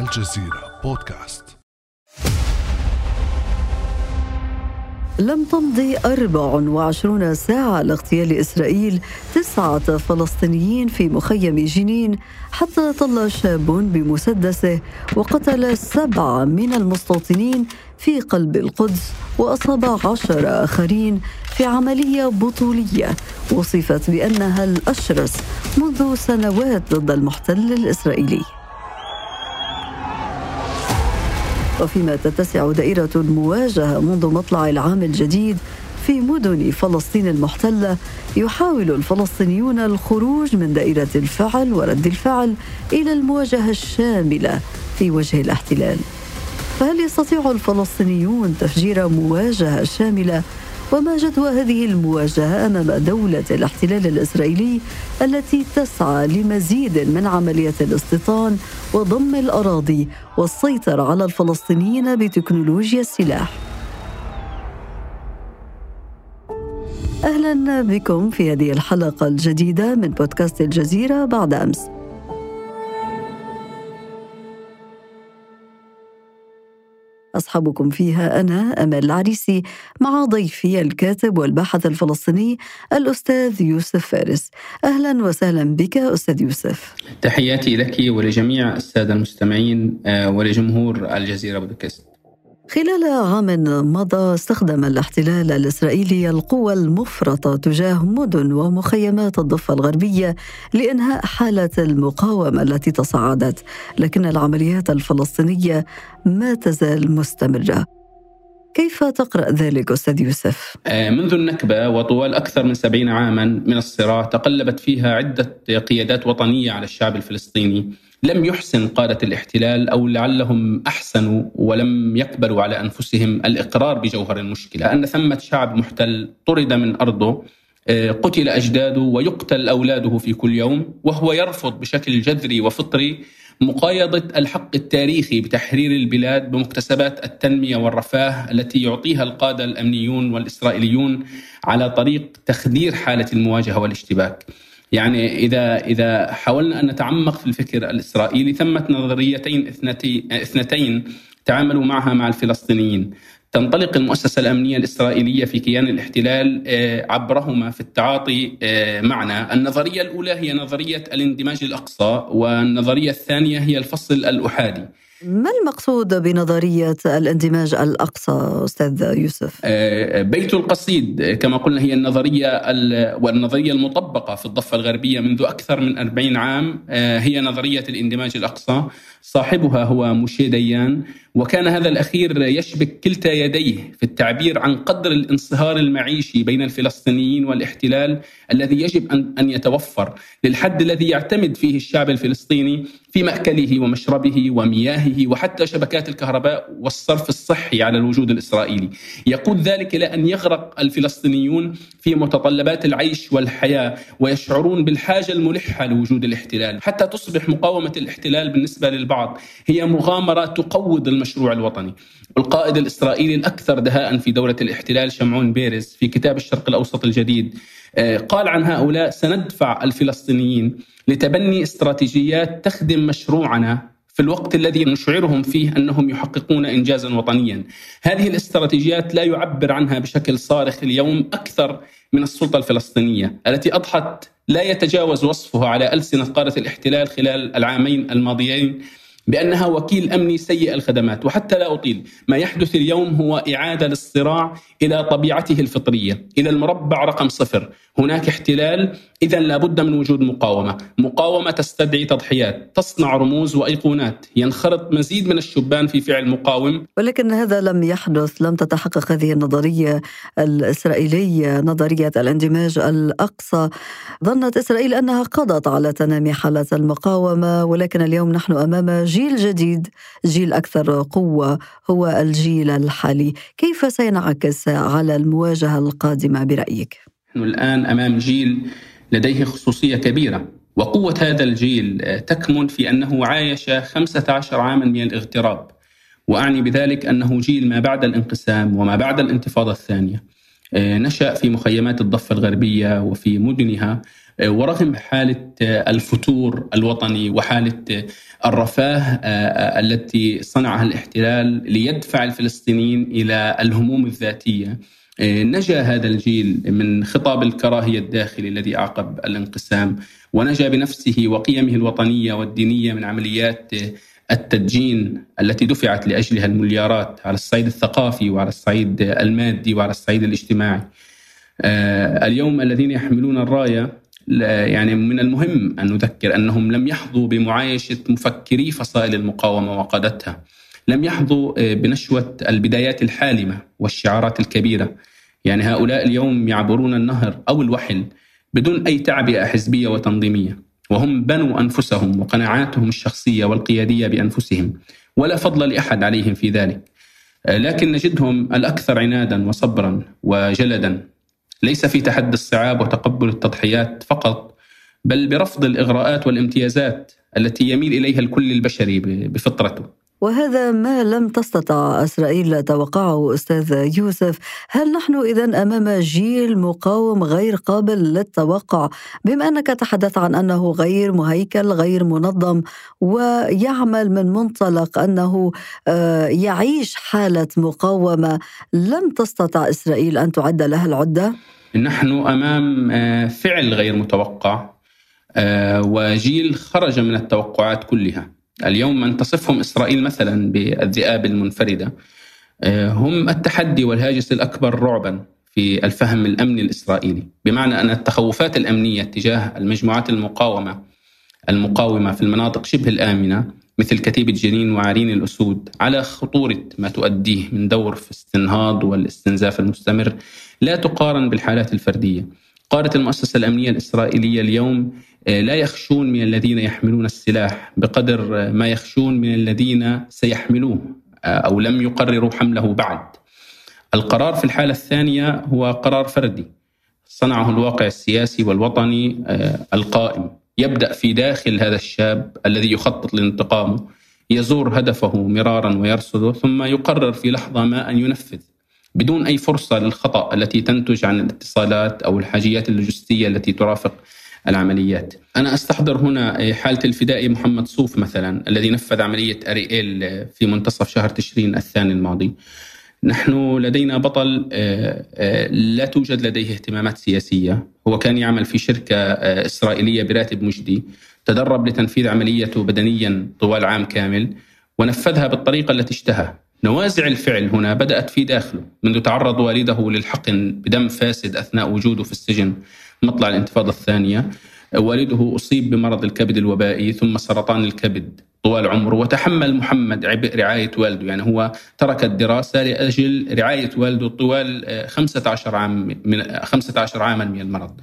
الجزيرة بودكاست. لم تمضي 24 ساعة على اغتيال إسرائيل تسعة فلسطينيين في مخيم جنين حتى طل شاب بمسدسه وقتل سبعة من المستوطنين في قلب القدس وأصاب عشر آخرين في عملية بطولية. وصفت بأنها الأشرس منذ سنوات ضد المحتل الإسرائيلي. وفيما تتسع دائرة المواجهة منذ مطلع العام الجديد في مدن فلسطين المحتلة يحاول الفلسطينيون الخروج من دائرة الفعل ورد الفعل إلى المواجهة الشاملة في وجه الاحتلال. فهل يستطيع الفلسطينيون تفجير مواجهة شاملة وما جدوى هذه المواجهة أمام دولة الاحتلال الإسرائيلي التي تسعى لمزيد من عملية الاستيطان وضم الأراضي والسيطرة على الفلسطينيين بتكنولوجيا السلاح. أهلا بكم في هذه الحلقة الجديدة من بودكاست الجزيرة بعد أمس. أصحابكم فيها أنا أمل العريسي مع ضيفي الكاتب والباحث الفلسطيني الأستاذ يوسف فارس. أهلا وسهلا بك أستاذ يوسف. تحياتي لك ولجميع السادة المستمعين آه، ولجمهور الجزيرة بودكاست خلال عام مضى استخدم الاحتلال الإسرائيلي القوى المفرطة تجاه مدن ومخيمات الضفة الغربية لإنهاء حالة المقاومة التي تصاعدت لكن العمليات الفلسطينية ما تزال مستمرة كيف تقرأ ذلك أستاذ يوسف؟ آه، منذ النكبة وطوال أكثر من سبعين عاما من الصراع تقلبت فيها عدة قيادات وطنية على الشعب الفلسطيني لم يحسن قادة الاحتلال أو لعلهم أحسنوا ولم يقبلوا على أنفسهم الإقرار بجوهر المشكلة. أن ثمة شعب محتل طرد من أرضه آه، قتل أجداده ويقتل أولاده في كل يوم وهو يرفض بشكل جذري وفطري مقايضة الحق التاريخي بتحرير البلاد بمكتسبات التنمية والرفاه التي يعطيها القادة الأمنيون والإسرائيليون على طريق تخدير حالة المواجهة والاشتباك. يعني إذا إذا حاولنا أن نتعمق في الفكر الإسرائيلي ثمة نظريتين اثنتين تعاملوا معها مع الفلسطينيين. تنطلق المؤسسة الأمنية الإسرائيلية في كيان الاحتلال آه، عبرهما في التعاطي آه، معنا. النظرية الأولى هي نظرية الاندماج الأقصى والنظرية الثانية هي الفصل الأحادي. ما المقصود بنظرية الاندماج الأقصى أستاذ يوسف؟ آه، بيت القصيد كما قلنا هي النظرية والنظرية المطبقة في الضفة الغربية منذ أكثر من 40 عام هي نظرية الاندماج الأقصى صاحبها هو موشي ديان وكان هذا الأخير يشبك كلتا يديه في التعبير عن قدر الانصهار المعيشي بين الفلسطينيين والاحتلال الذي يجب أن يتوفر للحد الذي يعتمد فيه الشعب الفلسطيني في مأكله ومشربه ومياهه وحتى شبكات الكهرباء والصرف الصحي على الوجود الإسرائيلي. يقود ذلك إلى أن يغرق الفلسطينيون في متطلبات العيش والحياة ويشعرون بالحاجة الملحة لوجود الاحتلال. حتى تصبح مقاومة الاحتلال بالنسبة للبعض هي مغامرة تقوض المشروع الوطني القائد الإسرائيلي الأكثر دهاء في دولة الاحتلال شمعون بيرز في كتاب الشرق الأوسط الجديد آه، قال عن هؤلاء سندفع الفلسطينيين لتبني استراتيجيات تخدم مشروعنا في الوقت الذي نشعرهم فيه أنهم يحققون انجازا وطنيا. هذه الاستراتيجيات لا يعبر عنها بشكل صارخ اليوم أكثر من السلطة الفلسطينية التي أضحت لا يتجاوز وصفها على ألسنة قادة الاحتلال خلال العامين الماضيين بأنها وكيل أمني سيء الخدمات وحتى لا أطيل. ما يحدث اليوم هو إعادة للصراع إلى طبيعته الفطرية إلى المربع رقم صفر. هناك احتلال اذا لابد من وجود مقاومة. مقاومة تستدعي تضحيات تصنع رموز وأيقونات. ينخرط مزيد من الشبان في فعل مقاوم. ولكن هذا لم يحدث لم تتحقق هذه النظرية الإسرائيلية نظرية الاندماج الأقصى. ظنت إسرائيل أنها قضت على تنامي حاله المقاومة ولكن اليوم نحن أمام جيل جديد جيل أكثر قوة هو الجيل الحالي. كيف سينعكس على المواجهة القادمة برأيك؟ نحن الآن أمام جيل لديه خصوصية كبيرة. وقوة هذا الجيل تكمن في أنه عايش 15 عاما من الاغتراب. وأعني بذلك أنه جيل ما بعد الانقسام وما بعد الانتفاضة الثانية. نشأ في مخيمات الضفة الغربية وفي مدنها ورغم حالة الفتور الوطني وحالة الرفاه التي صنعها الاحتلال ليدفع الفلسطينيين إلى الهموم الذاتية. نجا هذا الجيل من خطاب الكراهية الداخلي الذي أعقب الانقسام ونجا بنفسه وقيمه الوطنية والدينية من عمليات التدجين التي دفعت لأجلها المليارات على الصعيد الثقافي وعلى الصعيد المادي وعلى الصعيد الاجتماعي. آه، اليوم الذين يحملون الراية يعني من المهم أن نذكر أنهم لم يحظوا بمعايشة مفكري فصائل المقاومة وقادتها. لم يحظوا آه، بنشوة البدايات الحالمة والشعارات الكبيرة. يعني هؤلاء اليوم يعبرون النهر أو الوحل بدون أي تعبئة حزبية وتنظيمية. وهم بنوا أنفسهم وقناعاتهم الشخصية والقيادية بأنفسهم ولا فضل لأحد عليهم في ذلك لكن نجدهم الأكثر عنادا وصبرا وجلدا ليس في تحدي الصعاب وتقبل التضحيات فقط بل برفض الإغراءات والامتيازات التي يميل إليها الكل البشري بفطرته وهذا ما لم تستطع إسرائيل توقعه أستاذ يوسف، هل نحن اذا أمام جيل مقاوم غير قابل للتوقع بما أنك تحدثت عن أنه غير مهيكل، غير منظم ويعمل من منطلق أنه آه، يعيش حالة مقاومة لم تستطع إسرائيل أن تعد لها العدة؟ نحن أمام آه، فعل غير متوقع آه، وجيل خرج من التوقعات كلها. اليوم من تصفهم إسرائيل مثلا بالذئاب المنفردة آه، هم التحدي والهاجس الأكبر رعبا في الفهم الأمني الإسرائيلي. بمعنى أن التخوفات الأمنية تجاه المجموعات المقاومة المقاومة في المناطق شبه الآمنة مثل كتيبة جنين وعرين الأسود على خطورة ما تؤديه من دور في استنهاض والاستنزاف المستمر لا تقارن بالحالات الفردية. قالت المؤسسة الأمنية الإسرائيلية اليوم لا يخشون من الذين يحملون السلاح بقدر آه، ما يخشون من الذين سيحملوه آه، أو لم يقرروا حمله بعد. القرار في الحالة الثانية هو قرار فردي صنعه الواقع السياسي والوطني القائم. يبدأ في داخل هذا الشاب الذي يخطط لانتقامه يزور هدفه مرارا ويرصده ثم يقرر في لحظة ما أن ينفذ بدون أي فرصة للخطأ التي تنتج عن الاتصالات أو الحاجيات اللوجستية التي ترافق العمليات. أنا أستحضر هنا حالة الفدائي محمد صوف مثلا الذي نفذ عملية أريئيل في منتصف شهر تشرين الثاني الماضي. نحن لدينا بطل آه، آه، لا توجد لديه اهتمامات سياسية. هو كان يعمل في شركة آه، إسرائيلية براتب مجدي تدرب لتنفيذ عمليته بدنيا طوال عام كامل ونفذها بالطريقة التي اشتهى. نوازع الفعل هنا بدأت في داخله منذ تعرض والده للحقن بدم فاسد أثناء وجوده في السجن. مطلع الانتفاضة الثانية. والده أصيب بمرض الكبد الوبائي ثم سرطان الكبد طوال عمره وتحمل محمد عبء رعاية والده. يعني هو ترك الدراسة لأجل رعاية والده طوال 15 عام من 15 عاما من المرض.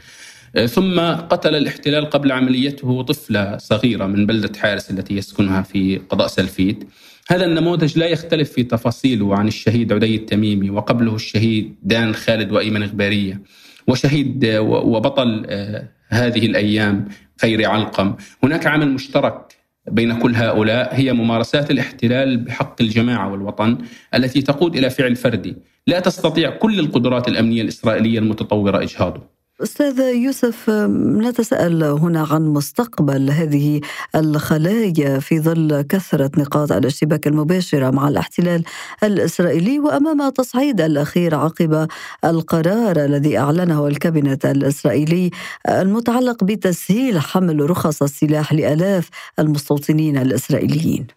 ثم قتل الاحتلال قبل عمليته طفلة صغيرة من بلدة حارس التي يسكنها في قضاء سلفيت. هذا النموذج لا يختلف في تفاصيله عن الشهيد عدي التميمي وقبله الشهيد دان خالد وأيمن غبارية وشهيد وبطل آه، هذه الأيام خير علقم. هناك عمل مشترك بين كل هؤلاء هي ممارسات الاحتلال بحق الجماعة والوطن التي تقود إلى فعل فردي. لا تستطيع كل القدرات الأمنية الإسرائيلية المتطورة إجهاضه. أستاذ يوسف نتساءل هنا عن مستقبل هذه الخلايا في ظل كثرة نقاط الاشتباك المباشره مع الاحتلال الإسرائيلي وأمام تصعيد الأخير عقب القرار الذي أعلنه الكابينت الإسرائيلي المتعلق بتسهيل حمل رخص السلاح لآلاف المستوطنين الإسرائيليين.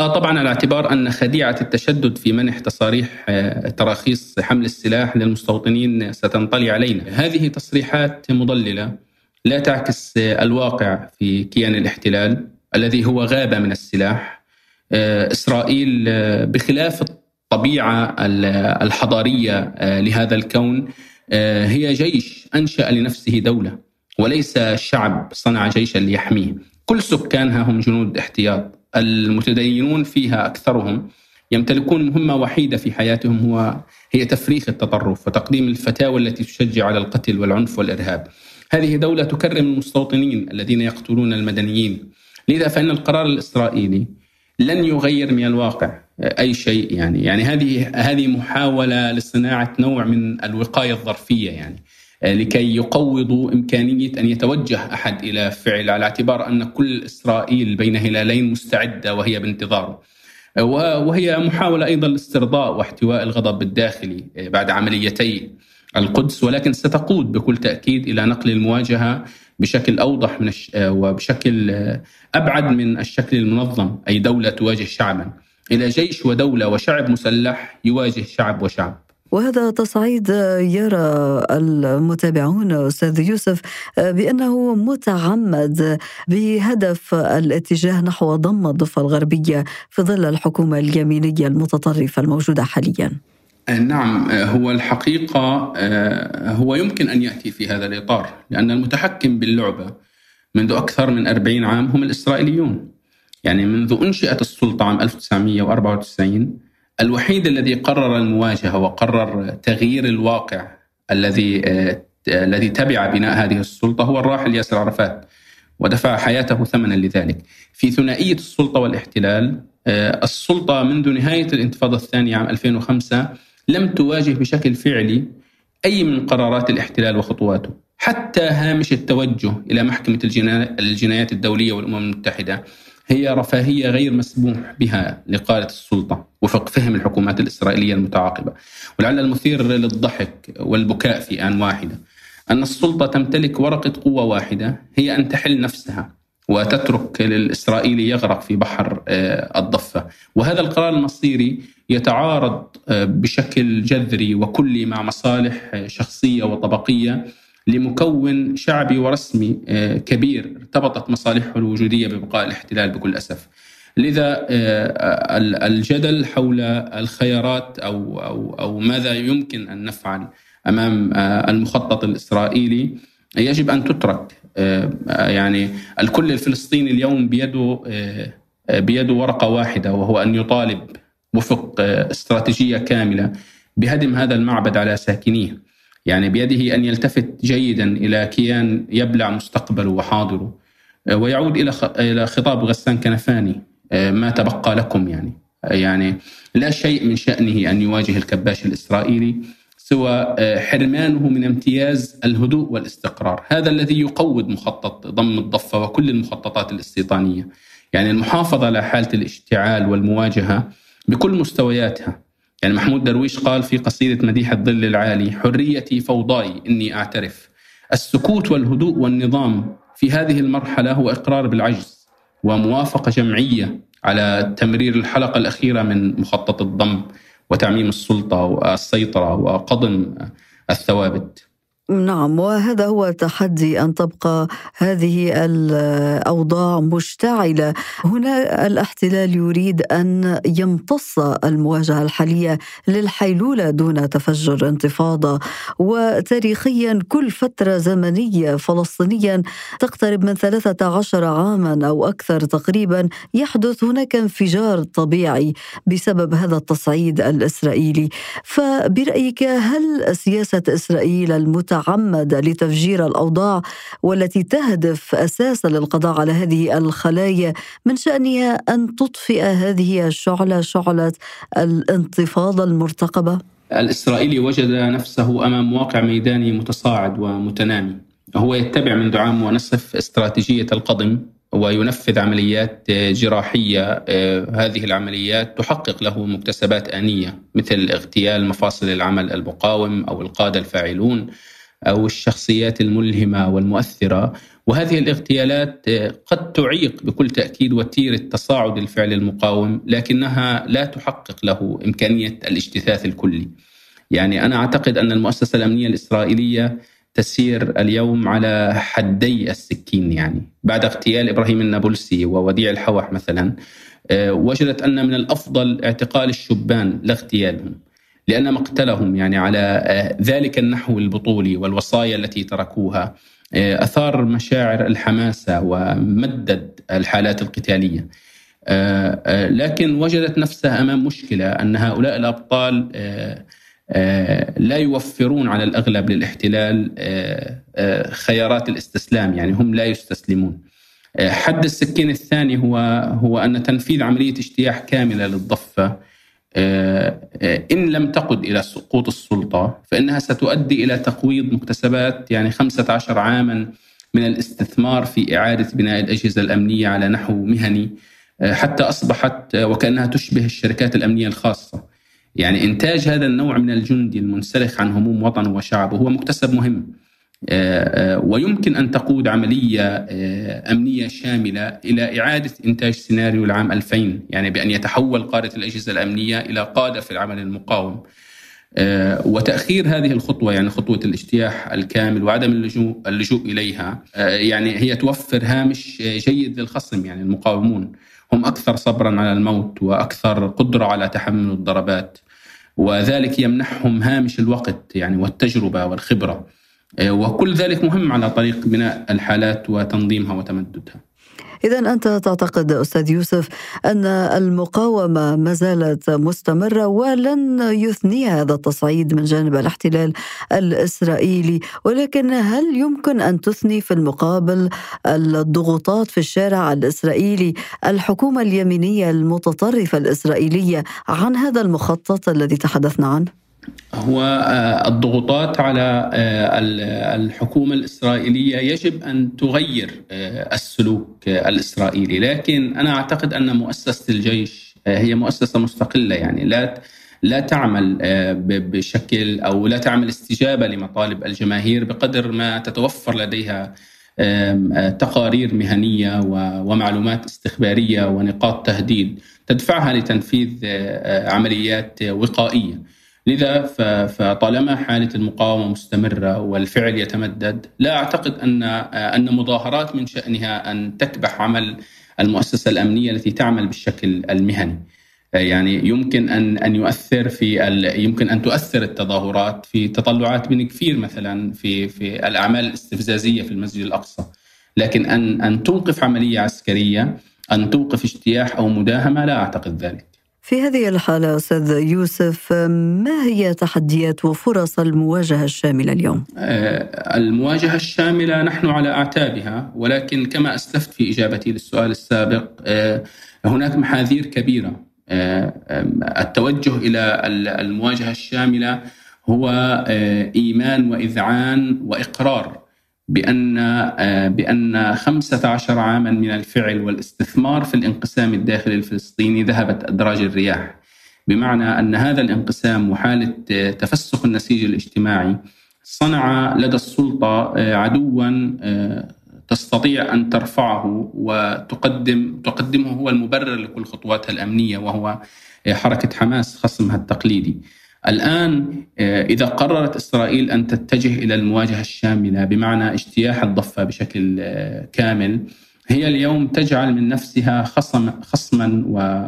آه طبعا على اعتبار أن خديعة التشدد في منح تصاريح آه، تراخيص حمل السلاح للمستوطنين ستنطلي علينا. هذه تصريحات مضللة لا تعكس آه، الواقع في كيان الاحتلال الذي هو غابه من السلاح. إسرائيل بخلاف الطبيعة الحضارية لهذا الكون هي جيش أنشأ لنفسه دولة وليس شعب صنع جيشا ليحميه. كل سكانها هم جنود احتياط المتدينون فيها أكثرهم يمتلكون مهمة وحيدة في حياتهم هو هي تفريخ التطرف وتقديم الفتاوى التي تشجع على القتل والعنف والإرهاب. هذه دولة تكرم المستوطنين الذين يقتلون المدنيين. لذا فإن القرار الإسرائيلي لن يغير من الواقع أي شيء يعني يعني هذه هذه محاولة لصناعة نوع من الوقاية الظرفية يعني لكي يقوضوا إمكانية أن يتوجه أحد إلى فعل على اعتبار أن كل إسرائيل بين هلالين مستعدة وهي بانتظاره. وهي محاولة أيضا لاسترضاء واحتواء الغضب الداخلي بعد عمليتي القدس ولكن ستقود بكل تأكيد إلى نقل المواجهة بشكل أوضح من. وبشكل أبعد من الشكل المنظم أي دولة تواجه شعبا إلى جيش ودولة وشعب مسلح يواجه شعب وشعب. وهذا تصعيد يرى المتابعون أستاذ يوسف بأنه متعمد بهدف الاتجاه نحو ضم الضفة الغربية في ظل الحكومة اليمينية المتطرفة الموجودة حاليا. نعم هو الحقيقة هو يمكن أن يأتي في هذا الإطار لأن المتحكم باللعبة منذ أكثر من 40 عام هم الإسرائيليون. يعني منذ أنشئت السلطة عام 1994 الوحيد الذي قرر المواجهة وقرر تغيير الواقع الذي الذي تبع بناء هذه السلطة هو الراحل ياسر عرفات ودفع حياته ثمنا لذلك. في ثنائية السلطة والاحتلال السلطة منذ نهاية الانتفاضة الثانية عام 2005 لم تواجه بشكل فعلي أي من قرارات الاحتلال وخطواته، حتى هامش التوجه إلى محكمة الجنايات الدولية والأمم المتحدة هي رفاهية غير مسموح بها لقاده السلطة وفق فهم الحكومات الإسرائيلية المتعاقبة. ولعل المثير للضحك والبكاء في آن واحدة. أن السلطة تمتلك ورقة قوة واحدة هي أن تحل نفسها وتترك للاسرائيلي يغرق في بحر الضفة. وهذا القرار المصيري يتعارض بشكل جذري وكلي مع مصالح شخصية وطبقية لمكون شعبي ورسمي كبير ارتبطت مصالحه الوجودية ببقاء الاحتلال بكل أسف. لذا الجدل حول الخيارات أو أو أو ماذا يمكن أن نفعل أمام المخطط الإسرائيلي يجب أن تترك يعني الكل الفلسطيني اليوم بيده بيده ورقة واحدة وهو أن يطالب وفق استراتيجية كاملة بهدم هذا المعبد على ساكنيه يعني بيده أن يلتفت جيدا إلى كيان يبلع مستقبله وحاضره ويعود إلى إلى خطاب غسان كنفاني ما تبقى لكم يعني يعني لا شيء من شأنه أن يواجه الكباش الإسرائيلي سوى حرمانه من امتياز الهدوء والاستقرار، هذا الذي يقود مخطط ضم الضفة وكل المخططات الاستيطانية. يعني المحافظة على حالة الاشتعال والمواجهة بكل مستوياتها يعني محمود درويش قال في قصيدة مديح الظل العالي حريتي فوضاي إني أعترف. السكوت والهدوء والنظام في هذه المرحلة هو إقرار بالعجز وموافقة جمعية على تمرير الحلقة الأخيرة من مخطط الضم وتعميم السلطة والسيطرة وقضم الثوابت. نعم وهذا هو تحدي أن تبقى هذه الأوضاع مشتعلة. هنا الاحتلال يريد أن يمتص المواجهة الحالية للحيلولة دون تفجر انتفاضة. وتاريخيا كل فترة زمنية فلسطينيا تقترب من 13 عاما أو أكثر تقريبا يحدث هناك انفجار طبيعي بسبب هذا التصعيد الإسرائيلي. فبرأيك هل سياسة إسرائيل المتعة متعمده لتفجير الأوضاع والتي تهدف أساسا للقضاء على هذه الخلايا من شأنها أن تطفئ هذه الشعلة شعلة الانتفاضة المرتقبة؟ الإسرائيلي وجد نفسه أمام واقع ميداني متصاعد ومتنامي. هو يتبع منذ عام ونصف استراتيجية القضم وينفذ عمليات جراحية. هذه العمليات تحقق له مكتسبات آنية مثل اغتيال مفاصل العمل المقاوم أو القادة الفاعلون. أو الشخصيات الملهمة والمؤثرة وهذه الاغتيالات قد تعيق بكل تأكيد وتيره تصاعد الفعل المقاوم لكنها لا تحقق له إمكانية الاجتثاث الكلي. يعني أنا أعتقد أن المؤسسة الأمنية الإسرائيلية تسير اليوم على حدي السكين يعني بعد اغتيال إبراهيم النابلسي ووديع الحوح مثلا وجدت أن من الأفضل اعتقال الشبان لا اغتيالهم. لأن مقتلهم يعني على ذلك النحو البطولي والوصايا التي تركوها أثار مشاعر الحماسة ومدد الحالات القتالية. لكن وجدت نفسها أمام مشكلة أن هؤلاء الأبطال لا يوفرون على الأغلب للاحتلال خيارات الاستسلام يعني هم لا يستسلمون. حد السكين الثاني هو هو أن تنفيذ عملية اجتياح كاملة للضفة. إن لم تقد إلى سقوط السلطة فإنها ستؤدي إلى تقويض مكتسبات يعني 15 عاما من الاستثمار في إعادة بناء الأجهزة الأمنية على نحو مهني حتى أصبحت وكأنها تشبه الشركات الأمنية الخاصة. يعني إنتاج هذا النوع من الجندي المنسلخ عن هموم وطنه وشعبه هو مكتسب مهم. آه، آه، ويمكن أن تقود عملية آه، أمنية شاملة إلى إعادة إنتاج سيناريو العام 2000 يعني بأن يتحول قادة الأجهزة الأمنية إلى قادة في العمل المقاوم. وتأخير هذه الخطوة يعني خطوة الاجتياح الكامل وعدم اللجوء اللجوء إليها يعني هي توفر هامش جيد للخصم يعني المقاومون. هم أكثر صبرا على الموت وأكثر قدرة على تحمل الضربات وذلك يمنحهم هامش الوقت يعني والتجربة والخبرة. آه، وكل ذلك مهم على طريق بناء الحالات وتنظيمها وتمددها إذا أنت تعتقد أستاذ يوسف أن المقاومة ما زالت مستمرة ولن يثني هذا التصعيد من جانب الاحتلال الإسرائيلي ولكن هل يمكن أن تثني في المقابل الضغوطات في الشارع الإسرائيلي الحكومة اليمينية المتطرفة الإسرائيلية عن هذا المخطط الذي تحدثنا عنه؟ هو آه، الضغوطات على آه، الحكومة الإسرائيلية يجب أن تغير آه، السلوك الإسرائيلي، لكن أنا أعتقد أن مؤسسة الجيش هي مؤسسة مستقلة يعني لا لا تعمل بشكل أو لا تعمل استجابة لمطالب الجماهير بقدر ما تتوفر لديها تقارير مهنية ومعلومات استخبارية ونقاط تهديد تدفعها لتنفيذ عمليات وقائية. لذا فطالما حالة المقاومة مستمرة والفعل يتمدد لا أعتقد أن أن مظاهرات من شأنها أن تكبح عمل المؤسسة الأمنية التي تعمل بالشكل المهني. يعني يمكن أن أن يؤثر في يمكن أن تؤثر التظاهرات في تطلعات بن كفير مثلا في في الأعمال الاستفزازية في المسجد الأقصى. لكن أن أن توقف عملية عسكرية أن توقف اجتياح أو مداهمة لا أعتقد ذلك. في هذه الحالة أستاذ يوسف ما هي تحديات وفرص المواجهة الشاملة اليوم؟ آه، المواجهة الشاملة نحن على أعتابها ولكن كما أسلفت في إجابتي للسؤال السابق آه، هناك محاذير كبيرة آه، التوجه إلى المواجهة الشاملة هو إيمان وإذعان وإقرار بأن آه، بأن 15 عاما من الفعل والاستثمار في الانقسام الداخلي الفلسطيني ذهبت أدراج الرياح. بمعنى أن هذا الانقسام وحالة آه، تفسخ النسيج الاجتماعي صنع لدى السلطة آه، عدوا تستطيع أن ترفعه وتقدم تقدمه هو المبرر لكل خطواتها الأمنية وهو حركة حماس خصمها التقليدي. الآن آه، إذا قررت إسرائيل أن تتجه إلى المواجهة الشاملة بمعنى اجتياح الضفة بشكل آه، كامل هي اليوم تجعل من نفسها خصم خصما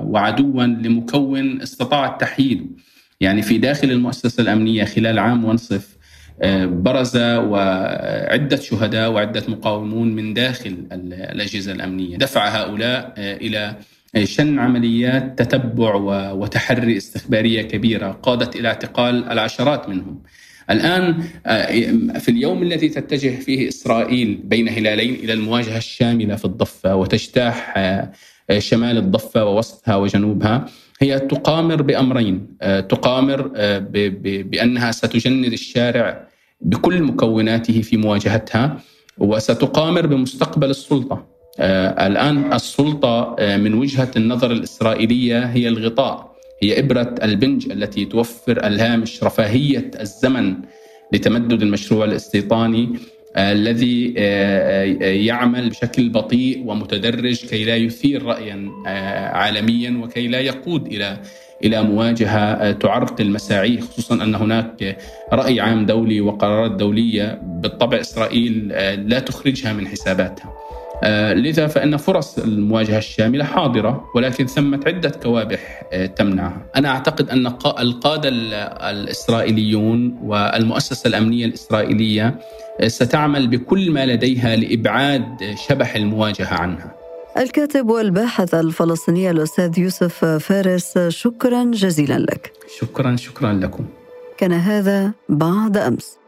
وعدوا لمكون استطاع التحييد. يعني في داخل المؤسسة الأمنية خلال عام ونصف آه، برز وعدة شهداء وعدة مقاومون من داخل الأجهزة الأمنية. دفع هؤلاء إلى شن عمليات تتبع وتحري استخبارية كبيرة قادت إلى اعتقال العشرات منهم. الآن آه، في اليوم الذي تتجه فيه إسرائيل بين هلالين إلى المواجهة الشاملة في الضفة وتجتاح آه، شمال الضفة ووسطها وجنوبها هي تقامر بأمرين آه، تقامر بأنها ستجند الشارع بكل مكوناته في مواجهتها وستقامر بمستقبل السلطة الآن السلطة آه، من وجهة النظر الإسرائيلية هي الغطاء هي إبرة البنج التي توفر الهامش رفاهية الزمن لتمدد المشروع الاستيطاني آه، الذي يعمل بشكل بطيء ومتدرج كي لا يثير رايا عالميا وكي لا يقود إلى إلى مواجهة تعرقل مساعيه خصوصا أن هناك رأي عام دولي وقرارات دولية بالطبع إسرائيل لا تخرجها من حساباتها. آه، لذا فإن فرص المواجهة الشاملة حاضرة ولكن ثمة عدة كوابح آه، تمنعها. أنا أعتقد أن القادة الإسرائيليون والمؤسسة الأمنية الإسرائيلية آه، ستعمل بكل ما لديها لإبعاد شبح المواجهة عنها. الكاتب والباحث الفلسطيني الأستاذ يوسف فارس شكرا جزيلا لك. شكرا شكرا لكم. كان هذا بعد أمس.